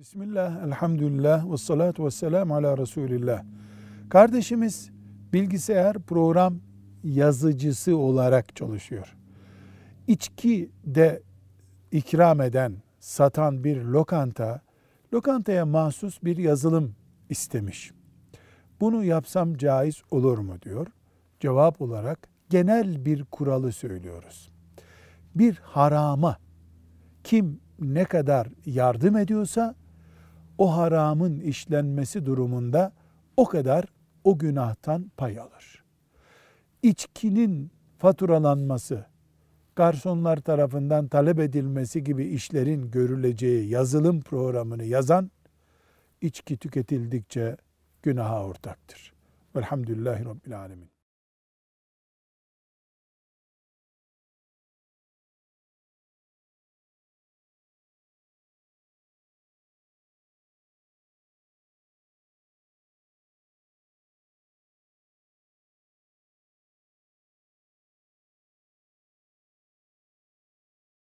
Bismillah, elhamdülillah, ve salatu ve selamu ala Resulillah. Kardeşimiz bilgisayar program yazıcısı olarak çalışıyor. İçki de ikram eden, satan bir lokanta, lokantaya mahsus bir yazılım istemiş. Bunu yapsam caiz olur mu diyor. Cevap olarak genel bir kuralı söylüyoruz. Bir harama kim ne kadar yardım ediyorsa o haramın işlenmesi durumunda o kadar o günahtan pay alır. İçkinin faturalanması, garsonlar tarafından talep edilmesi gibi işlerin görüleceği yazılım programını yazan içki tüketildikçe günaha ortaktır. Velhamdülillahi Rabbil Alemin.